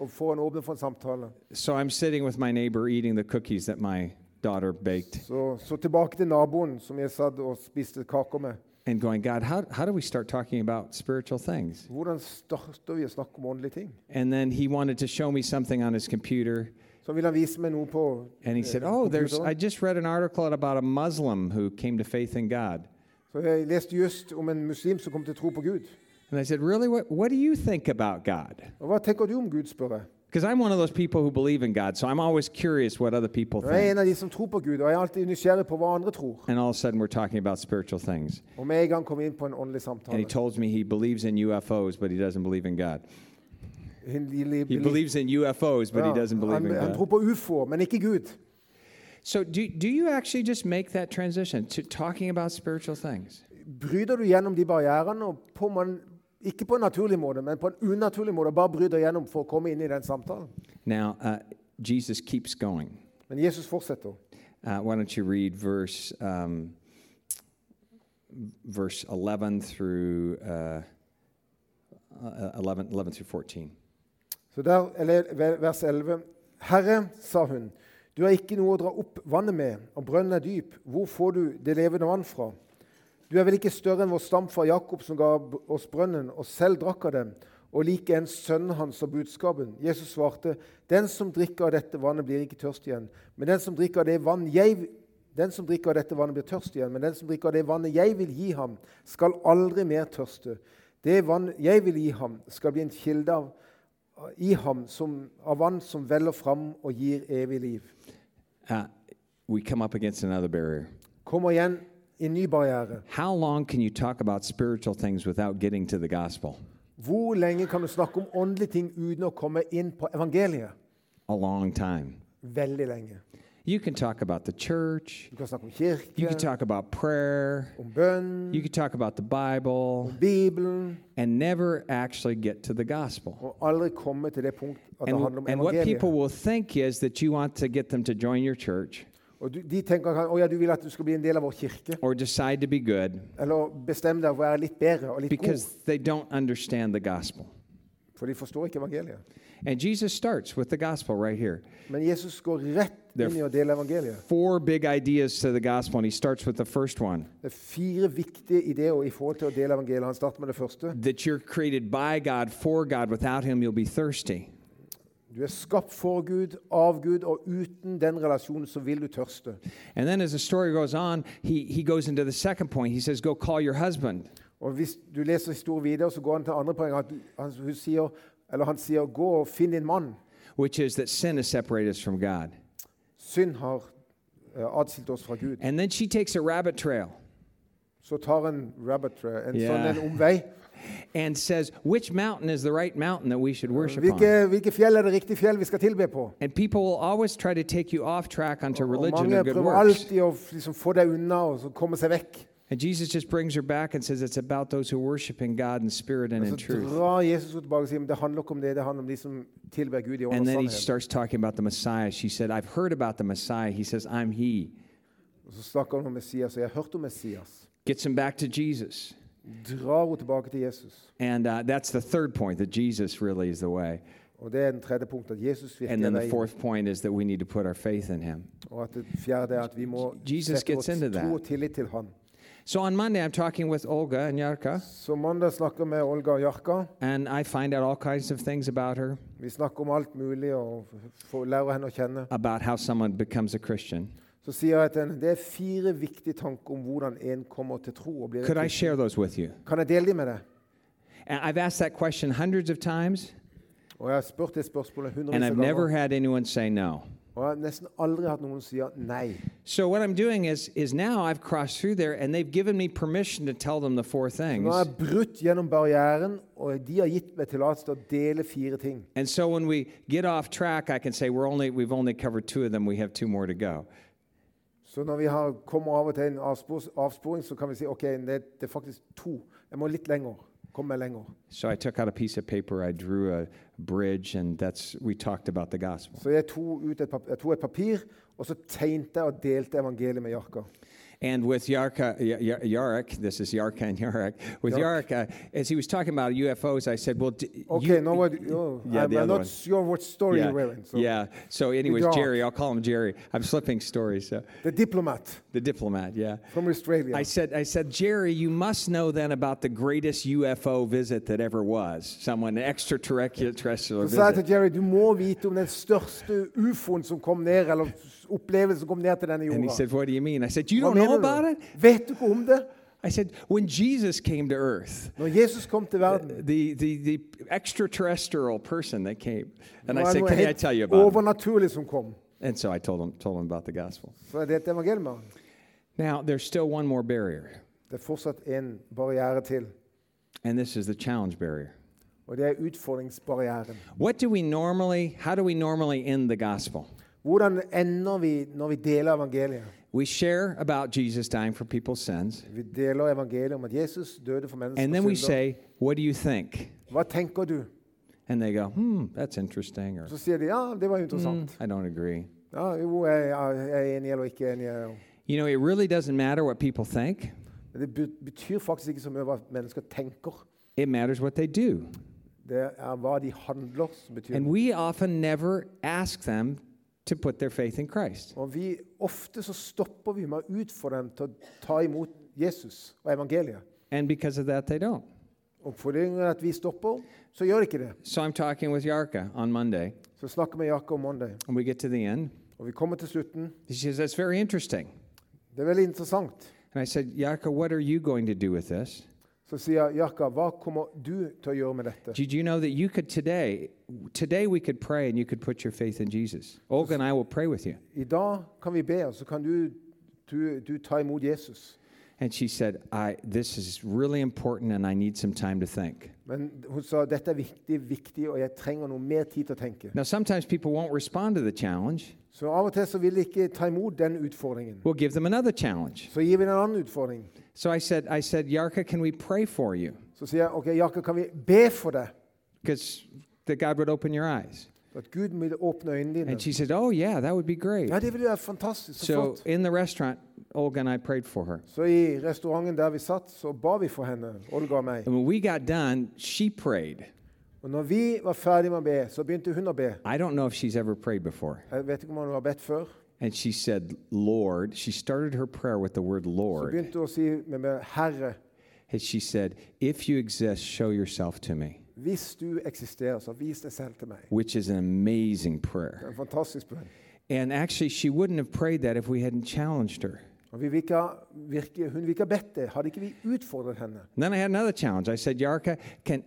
Speaker 2: og får en åpne for en samtale.
Speaker 1: So I'm sitting with my neighbor eating the cookies that my daughter baked
Speaker 2: Så, så tilbake til naboen som jeg satt og spiste kaker med.
Speaker 1: And going, God, how, how do we start talking about spiritual things?
Speaker 2: Hvordan starter vi å snakke om åndelige ting?
Speaker 1: And then he wanted to show me something on his computer.
Speaker 2: Så vil han vise meg noe på
Speaker 1: And he
Speaker 2: eh,
Speaker 1: said, Oh, there's. I just read an article about a Muslim who came to faith in God.
Speaker 2: Så jeg leste just om en muslim som kom til tro på Gud.
Speaker 1: And I said, Really? What, what do you think about God?
Speaker 2: Og hva tenker du om Gud, spør jeg.
Speaker 1: Because I'm one of those people who believe in God, so I'm always curious what other people
Speaker 2: jeg er
Speaker 1: think.
Speaker 2: en av de som tror på Gud, og jeg er alltid nysgjerrig på hva andre tror.
Speaker 1: And all of a sudden, we're talking about spiritual things.
Speaker 2: Og med en gang kom vi inn på en åndelig
Speaker 1: And he
Speaker 2: samtale.
Speaker 1: told me he believes in UFOs, but he doesn't believe in God.
Speaker 2: He,
Speaker 1: believes in UFOs, but he doesn't believe
Speaker 2: han,
Speaker 1: in
Speaker 2: han tror
Speaker 1: God.
Speaker 2: på ufoer, men ikke Gud.
Speaker 1: So, do, do you actually just make that transition to talking about spiritual things?
Speaker 2: Bryter du gjennom de barrierene, og på man, ikke på en naturlig måte, men på en unaturlig måte, bare bryter gjennom for å komme inn i den samtalen?
Speaker 1: Now, uh, Jesus keeps going.
Speaker 2: Men Jesus fortsetter.
Speaker 1: Uh, why don't you read verse um, verse 11 through uh, uh, 11, 11 through 14.
Speaker 2: Så der, eller vers 11. Herre, sa hun, du har ikke noe å dra opp vannet med, og brønnen er dyp. Hvor får du det levende vann fra? Du er vel ikke større enn vår stamfar Jakob, som ga oss brønnen, og selv drakk av den, og likeens sønnen hans og budskapen. Jesus svarte, 'Den som drikker av dette vannet, blir ikke tørst igjen.' Men den som drikker av det vann jeg den som drikker av dette vannet, blir tørst igjen. Men den som drikker av det vannet jeg vil gi ham, skal aldri mer tørste. Det vann jeg vil gi ham, skal bli en kilde av, i ham som, av vann som veller fram og gir evig liv.
Speaker 1: Uh, we come up against another barrier.
Speaker 2: Igjen en.
Speaker 1: How long can you talk about spiritual things without getting to the gospel?
Speaker 2: Hvor lenge kan du snakke om åndelige ting uten å komme inn på evangeliet?
Speaker 1: A long time.
Speaker 2: Veldig lenge.
Speaker 1: You can talk about the church,
Speaker 2: Du kan snakke om
Speaker 1: you can talk about prayer,
Speaker 2: om bønn,
Speaker 1: you can talk about the Bible,
Speaker 2: om Bibelen,
Speaker 1: and never actually get to the gospel.
Speaker 2: og aldri komme til det punkt at det handler
Speaker 1: And,
Speaker 2: om
Speaker 1: and what people will think is that you want to get them to join your church
Speaker 2: Og de tenker at ja, du vil at du skal bli en del av vår kirke,
Speaker 1: or decide to be good
Speaker 2: eller bestemme deg å være litt bedre og litt
Speaker 1: because
Speaker 2: god,
Speaker 1: they don't understand the gospel.
Speaker 2: for de forstår ikke evangeliet.
Speaker 1: And Jesus starts with the gospel right here.
Speaker 2: Men Jesus går rett inn i å dele evangeliet.
Speaker 1: Four big ideas to the gospel, and he starts with the first one
Speaker 2: Det er fire viktige ideer i forhold til å dele evangeliet. Han starter med det første.
Speaker 1: that you're created by God, for God. Without him, you'll be thirsty.
Speaker 2: Du er skapt for Gud, av Gud, og uten den relasjonen så vil du tørste.
Speaker 1: And then as the story goes on, he, he goes into the second point. He says, Go call your husband.
Speaker 2: Og Hvis du leser historien videre, så går han til andre poeng. Han, han, sier, eller han sier 'gå og finn din mann'.
Speaker 1: which is that sin has separated us from God.
Speaker 2: Synd har uh, adskilt oss fra Gud.
Speaker 1: And then she takes a rabbit trail
Speaker 2: Så tar en rabbit trail, en
Speaker 1: yeah.
Speaker 2: sånn en omvei.
Speaker 1: And says, Which mountain is the right mountain that we should worship on?
Speaker 2: Hvilke, hvilke fjell er det riktige fjell vi skal tilbe på?
Speaker 1: And people will always try to take you off track onto religion and good works.
Speaker 2: alltid å liksom få deg unna og komme seg vekk.
Speaker 1: And Jesus just brings her back and says, It's about those who worship in God in spirit and in truth.
Speaker 2: drar Jesus henne tilbake og sier men det handler ikke om det, det handler om de som tilber Gud i ånd
Speaker 1: then he starts talking about the Messiah. She said, I've heard about the Messiah. He says, I'm he.
Speaker 2: Og så snakker han om Messias, og jeg har hørt om Messias.
Speaker 1: Gets him back to Jesus.
Speaker 2: Henne tilbake til Jesus.
Speaker 1: And uh, that's the third point that Jesus really is the way.
Speaker 2: Og det er den tredje punktet, at Jesus
Speaker 1: And
Speaker 2: virkelig er
Speaker 1: then the fourth point is that we need to put our faith in him.
Speaker 2: Og at det fjerde er at vi må
Speaker 1: Jesus
Speaker 2: sette
Speaker 1: gets into
Speaker 2: vår
Speaker 1: that.
Speaker 2: og tillit til Han.
Speaker 1: So on Monday, I'm talking with Olga and Yarka,
Speaker 2: Så mandag snakker vi med Olga og Jarka.
Speaker 1: and I find out all kinds of things about her,
Speaker 2: Vi snakker om alt mulig og får lære henne å kjenne.
Speaker 1: about how someone becomes a Christian.
Speaker 2: Så sier jeg til henne det er fire viktige tanker om hvordan en kommer til tro. og blir
Speaker 1: Could I share those with you?
Speaker 2: Kan jeg dele dem med deg?
Speaker 1: And I've asked that question hundreds of times,
Speaker 2: Og jeg har spurt det spørsmålet
Speaker 1: and
Speaker 2: hundrevis
Speaker 1: I've
Speaker 2: av
Speaker 1: never
Speaker 2: ganger.
Speaker 1: had anyone say no.
Speaker 2: Og jeg har nesten aldri hatt noen si nei.
Speaker 1: So what I'm doing is, is now I've crossed through there, and they've given me permission to tell them the four
Speaker 2: Nå
Speaker 1: things.
Speaker 2: har jeg brutt gjennom barrieren, og de har gitt meg tillatelse til å dele fire ting.
Speaker 1: And so when we get off track, I can say we're only we've only covered two of them. We have two more to go.
Speaker 2: Så når vi har, kommer av og til en avspor, avsporing, så kan vi si ok, det, det er faktisk to. Jeg må litt lenger. Kom meg lenger.
Speaker 1: So I took out a piece of paper, I drew a bridge, and that's we talked about the gospel.
Speaker 2: Så jeg tok, ut et, pap- jeg tok et papir, og så tegnte jeg og delte evangeliet med Jarka.
Speaker 1: And with Yarka, Yarek, this is Yarka and Yarek. With
Speaker 2: Yarek.
Speaker 1: Uh, as he was talking about UFOs, I said, "Well, d-
Speaker 2: Okay,
Speaker 1: you-
Speaker 2: now what? Oh,
Speaker 1: Yeah,
Speaker 2: I'm,
Speaker 1: the
Speaker 2: I'm
Speaker 1: other
Speaker 2: not
Speaker 1: one.
Speaker 2: sure what story
Speaker 1: yeah,
Speaker 2: you're wearing. So
Speaker 1: yeah." So, anyways,
Speaker 2: Yark.
Speaker 1: Jerry, I'll call him Jerry. I'm slipping stories. So,
Speaker 2: The diplomat
Speaker 1: the diplomat, yeah.
Speaker 2: from Australia.
Speaker 1: I said, I said, Jerry, you must know then about the greatest UFO visit that ever was. Someone extraterrestrial terrestrial
Speaker 2: Så sa jeg til Jerry du må vite om den største ufoen som kom ned, eller kom ned til denne
Speaker 1: And he said, What do you mean? I said, You don't know about it?
Speaker 2: Vet du ikke om det?
Speaker 1: I said, When Jesus came to earth,
Speaker 2: Når Jesus kom til verden,
Speaker 1: the, the, the extraterrestrial person that came. And I said, Can I tell you about it? And so I told him, told him about the gospel.
Speaker 2: Så jeg delte evangeliet med ham.
Speaker 1: Now, there's still one more barrier,
Speaker 2: Det er fortsatt en barriere til,
Speaker 1: and this is the challenge barrier.
Speaker 2: er.
Speaker 1: What do we normally, how do we normally end the gospel?
Speaker 2: Hvordan vi når vi deler evangeliet?
Speaker 1: We share about Jesus dying for people's sins,
Speaker 2: Vi deler evangeliet om at Jesus døde for
Speaker 1: and then we
Speaker 2: synder.
Speaker 1: say, What do you think?
Speaker 2: Hva tenker du?
Speaker 1: And they go, Hmm, that's interesting, or
Speaker 2: Så sier de ja, det var
Speaker 1: "Hmm,
Speaker 2: interessant.
Speaker 1: I don't agree.
Speaker 2: Ja, jo, jeg jeg er enig eller ikke enig.
Speaker 1: You know, it really doesn't matter what people think,
Speaker 2: Men det be- betyr faktisk ikke så mye hva mennesker tenker.
Speaker 1: it matters what they do.
Speaker 2: Det er hva de handler som betyr
Speaker 1: And
Speaker 2: noe.
Speaker 1: we often never ask them to put their faith in Christ.
Speaker 2: Og vi, ofte så stopper vi med å utfordre dem til å ta imot Jesus og evangeliet.
Speaker 1: And because of that, they don't.
Speaker 2: Og fordi at vi stopper, så gjør de ikke det.
Speaker 1: So I'm talking with Yarka on Monday,
Speaker 2: Så snakker med Jakob om mandag,
Speaker 1: and we get to the end.
Speaker 2: og vi kommer til slutten.
Speaker 1: She says, That's very interesting.
Speaker 2: Det er veldig interessant.
Speaker 1: And I said, Yarka, what are you going to do with this?
Speaker 2: Så sier Jakob, hva kommer du til å gjøre med dette?
Speaker 1: Did you know that you could today, today we could pray and you could put your faith in Jesus? Olga and I will pray with you.
Speaker 2: I dag kan vi be, og så kan du, du, du ta imot Jesus.
Speaker 1: And she said, I, This is really important and I need some time to think.
Speaker 2: Men hun sa dette er viktig, viktig, og jeg trenger noe mer tid til å tenke.
Speaker 1: Now, sometimes people won't respond to the challenge.
Speaker 2: Så av og til så vil de ikke ta imot den utfordringen.
Speaker 1: We'll give them another challenge.
Speaker 2: Så gir vi en annen utfordring.
Speaker 1: So I said, I said, Yarka, can we pray for you?
Speaker 2: Så sier jeg, ok, Jakob, kan vi be for deg?
Speaker 1: Because that God would open your eyes.
Speaker 2: At Gud vil åpne øynene dine.
Speaker 1: And she said, Oh, yeah, that would be great.
Speaker 2: Ja, det ville være fantastisk. Så
Speaker 1: So
Speaker 2: flott.
Speaker 1: in the restaurant, Olga and I prayed for her.
Speaker 2: Så i restauranten der vi satt, så ba vi for henne, Olga og meg.
Speaker 1: And when we got done, she prayed.
Speaker 2: Og når vi var ferdig med å be, så begynte hun å be.
Speaker 1: I don't know if she's ever prayed before.
Speaker 2: Jeg vet ikke om hun har bedt før.
Speaker 1: And she said, Lord, she started her prayer with the word
Speaker 2: Så
Speaker 1: Lord.
Speaker 2: begynte hun å si med meg, Herre,
Speaker 1: And she said, If you exist, show yourself to me,
Speaker 2: hvis du eksisterer, så vis deg selv til meg.
Speaker 1: which is an amazing
Speaker 2: Det er
Speaker 1: prayer.
Speaker 2: en fantastisk bønn.
Speaker 1: And actually, she wouldn't have prayed that if we hadn't challenged her.
Speaker 2: Og vi vil ikke, ha- virke, hun vil ikke ha bedt det, hadde ikke vi utfordret henne.
Speaker 1: And then I had another challenge. I said, Yarka, can,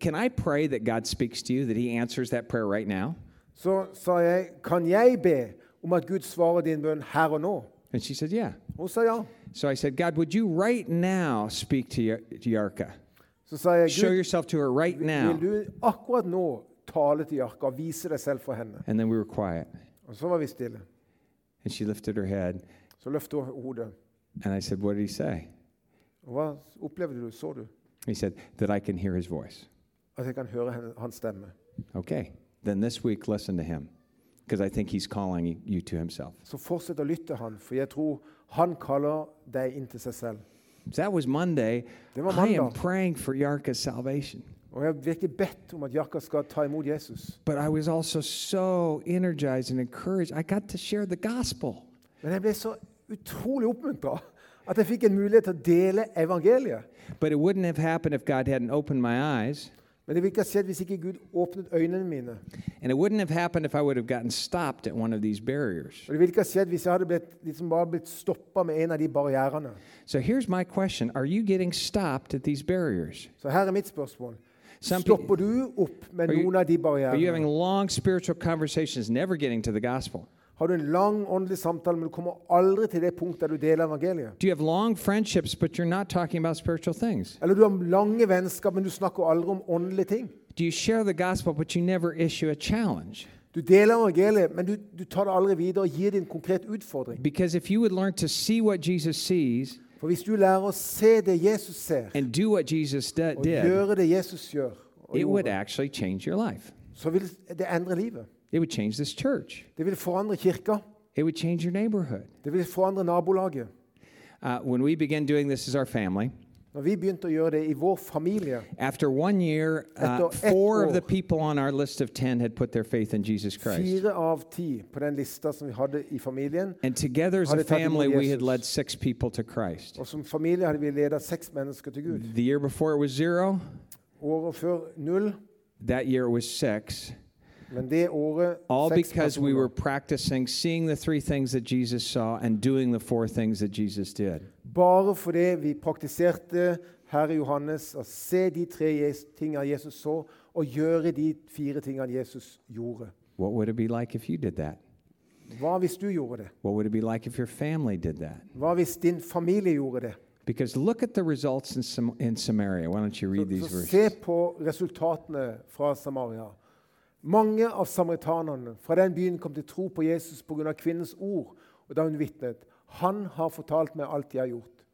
Speaker 1: can I pray that God speaks to you, that He answers that prayer right now?
Speaker 2: Så sa jeg, kan jeg be om at Gud svarer din bønn her og nå?
Speaker 1: And she said, Yeah.
Speaker 2: Hun sa ja.
Speaker 1: So I said, God, would you right now speak to, Yar- to Yarka?
Speaker 2: Så sa jeg,
Speaker 1: Show yourself to her right now.
Speaker 2: vil du akkurat nå tale til Jarka og vise deg selv for henne?
Speaker 1: And then we were quiet.
Speaker 2: Og så var vi stille.
Speaker 1: And she lifted her head.
Speaker 2: Så løftet hun hodet.
Speaker 1: And I said, What did he say?
Speaker 2: Og hva opplevde du? Så du?
Speaker 1: He said, That I can hear his voice.
Speaker 2: At jeg kan høre henne, hans stemme.
Speaker 1: Okay. Then this week, listen to him. Because I think he's calling you to himself.
Speaker 2: Så fortsett å lytte han, for jeg tror han kaller deg inn til seg selv.
Speaker 1: That was Monday.
Speaker 2: Det var
Speaker 1: I am
Speaker 2: mandag.
Speaker 1: praying for Yarka's salvation.
Speaker 2: Og jeg har virkelig bedt om at skal ta imot Jesus.
Speaker 1: But I was also so energized and encouraged. I got to share the gospel.
Speaker 2: Men jeg ble så utrolig oppmuntra at jeg fikk en mulighet til å dele evangeliet.
Speaker 1: But it wouldn't have happened if God hadn't opened my eyes.
Speaker 2: Men det ville ikke ha skjedd hvis ikke Gud åpnet øynene mine.
Speaker 1: And it wouldn't have happened if I would have gotten stopped at one of these barriers.
Speaker 2: Og det ville ikke ha skjedd hvis jeg hadde blitt, liksom bare blitt stoppa med en av de barrierene.
Speaker 1: So here's my question Are you getting stopped at these barriers?
Speaker 2: Så her er mitt spørsmål.
Speaker 1: Some
Speaker 2: Stopper du opp med
Speaker 1: you-
Speaker 2: noen av de
Speaker 1: Are you having long spiritual conversations, never getting to the gospel?
Speaker 2: Har du en lang åndelig samtale, men du kommer aldri til det punktet der du deler evangeliet?
Speaker 1: Do you have long friendships, but you're not talking about spiritual things?
Speaker 2: Eller du har lange vennskap, men du snakker aldri om åndelige ting?
Speaker 1: Do you share the gospel, but you never issue a challenge?
Speaker 2: Du deler evangeliet, men du, du tar det aldri videre og gir det en konkret utfordring.
Speaker 1: Because if you would learn to see what Jesus sees
Speaker 2: For hvis du lærer å se det Jesus ser,
Speaker 1: and do what Jesus d-
Speaker 2: og
Speaker 1: did,
Speaker 2: gjøre det Jesus gjør, og
Speaker 1: it would
Speaker 2: gjorde,
Speaker 1: actually change your life.
Speaker 2: så vil det endre livet.
Speaker 1: It would change this church.
Speaker 2: Det vil forandre kirka.
Speaker 1: It would change your neighborhood.
Speaker 2: Det vil forandre nabolaget.
Speaker 1: Uh, when we began doing this as our family,
Speaker 2: Når vi begynte å gjøre det i vår familie
Speaker 1: after one year, uh,
Speaker 2: Etter ett
Speaker 1: four of
Speaker 2: år.
Speaker 1: the people on our list of 10 had put their faith in Jesus Christ.
Speaker 2: Fire av ti på den lista som vi hadde i familien.
Speaker 1: And together as a family, we had
Speaker 2: Jesus.
Speaker 1: led six people to Christ.
Speaker 2: Og som familie hadde vi ledet seks mennesker til Gud.
Speaker 1: The year before it was zero,
Speaker 2: Året før null,
Speaker 1: that year it was six.
Speaker 2: Men det året
Speaker 1: All
Speaker 2: seks
Speaker 1: because we
Speaker 2: personer.
Speaker 1: were practicing seeing the three things that Jesus saw and doing the four things that Jesus did.
Speaker 2: Bare fordi vi praktiserte her i Johannes å se de tre jes- tingene Jesus så, og gjøre de fire tingene Jesus gjorde.
Speaker 1: What would it be like if you did that?
Speaker 2: Hva hvis du gjorde det?
Speaker 1: What would it be like if your family did that?
Speaker 2: Hva hvis din familie gjorde det?
Speaker 1: Because look at the results in, Sam- in Samaria. Why don't you read these
Speaker 2: så se
Speaker 1: verses?
Speaker 2: på resultatene fra Samaria. Mange av samaritanerne fra den byen kom til tro på Jesus pga. kvinnens ord, og da hun vitnet. Han har fortalt meg alt de har gjort.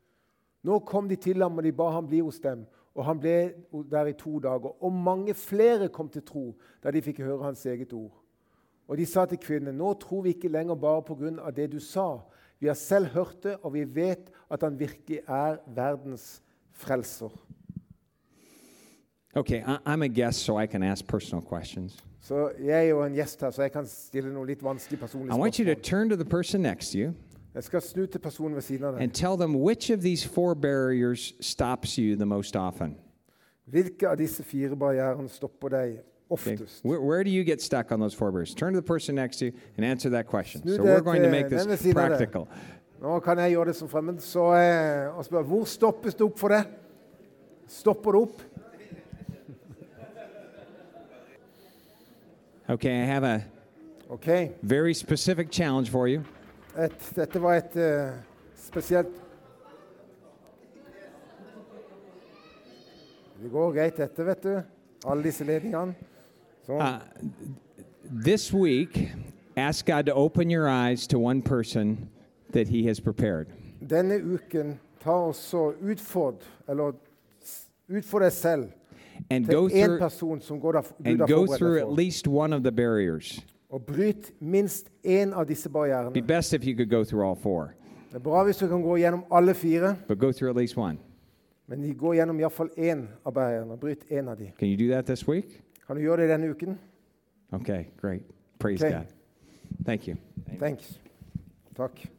Speaker 2: Nå kom de til ham, og de ba ham bli hos dem. Og han ble der i to dager. Og mange flere kom til tro da de fikk høre hans eget ord. Og de sa til kvinnen, nå tror vi ikke lenger bare pga. det du sa. Vi har selv hørt det, og vi vet at han virkelig er verdens frelser.
Speaker 1: Okay, I'm a guest, so I can ask personal questions.
Speaker 2: Så jeg er jo en gjest her, så jeg kan stille noen litt vanskelige personlige
Speaker 1: I want you to
Speaker 2: spørsmål.
Speaker 1: turn to the person next to you
Speaker 2: Jeg skal snu til personen ved siden av deg.
Speaker 1: and tell them which of these four barriers stops you the most often.
Speaker 2: Hvilke av disse fire barrierene stopper deg
Speaker 1: Okay.
Speaker 2: oftest?
Speaker 1: Where, where do you get stuck on those four barriers? Turn to the person next to you and answer that question.
Speaker 2: Snu
Speaker 1: So we're going to
Speaker 2: til
Speaker 1: make this
Speaker 2: siden av det.
Speaker 1: practical.
Speaker 2: Nå kan jeg gjøre det som fremmed. Så eh, og spør, hvor stoppes det opp for det? Stopper det opp?
Speaker 1: Okay, I have a
Speaker 2: OK.
Speaker 1: very specific challenge for you.
Speaker 2: Et, dette var et spesielt Det går greit, dette, vet du. Alle disse ledningene.
Speaker 1: Uh, this week, ask God to open your eyes to one person that He has prepared.
Speaker 2: Denne uken, ta også utfordr, eller utfordr deg selv
Speaker 1: And go through
Speaker 2: person som Gud har,
Speaker 1: and go through at least one of the barriers.
Speaker 2: Og bryt minst én av disse
Speaker 1: Be best if you could go through all four,
Speaker 2: Det er bra hvis du kan gå gjennom alle fire,
Speaker 1: but go through at least one.
Speaker 2: men de går gjennom iallfall én av barrierene. Bryt én av de.
Speaker 1: Can you do that this week?
Speaker 2: Kan du gjøre det denne uken?
Speaker 1: Okay, great. Praise
Speaker 2: Okay.
Speaker 1: God. Thank you.
Speaker 2: Thanks. Takk.